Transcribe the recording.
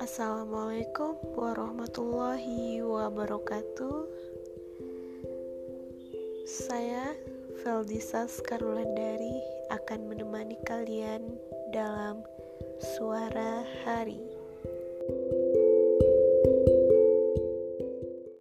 Assalamualaikum warahmatullahi wabarakatuh. Saya Feldisa Skarulandari akan menemani kalian dalam Suara Hari.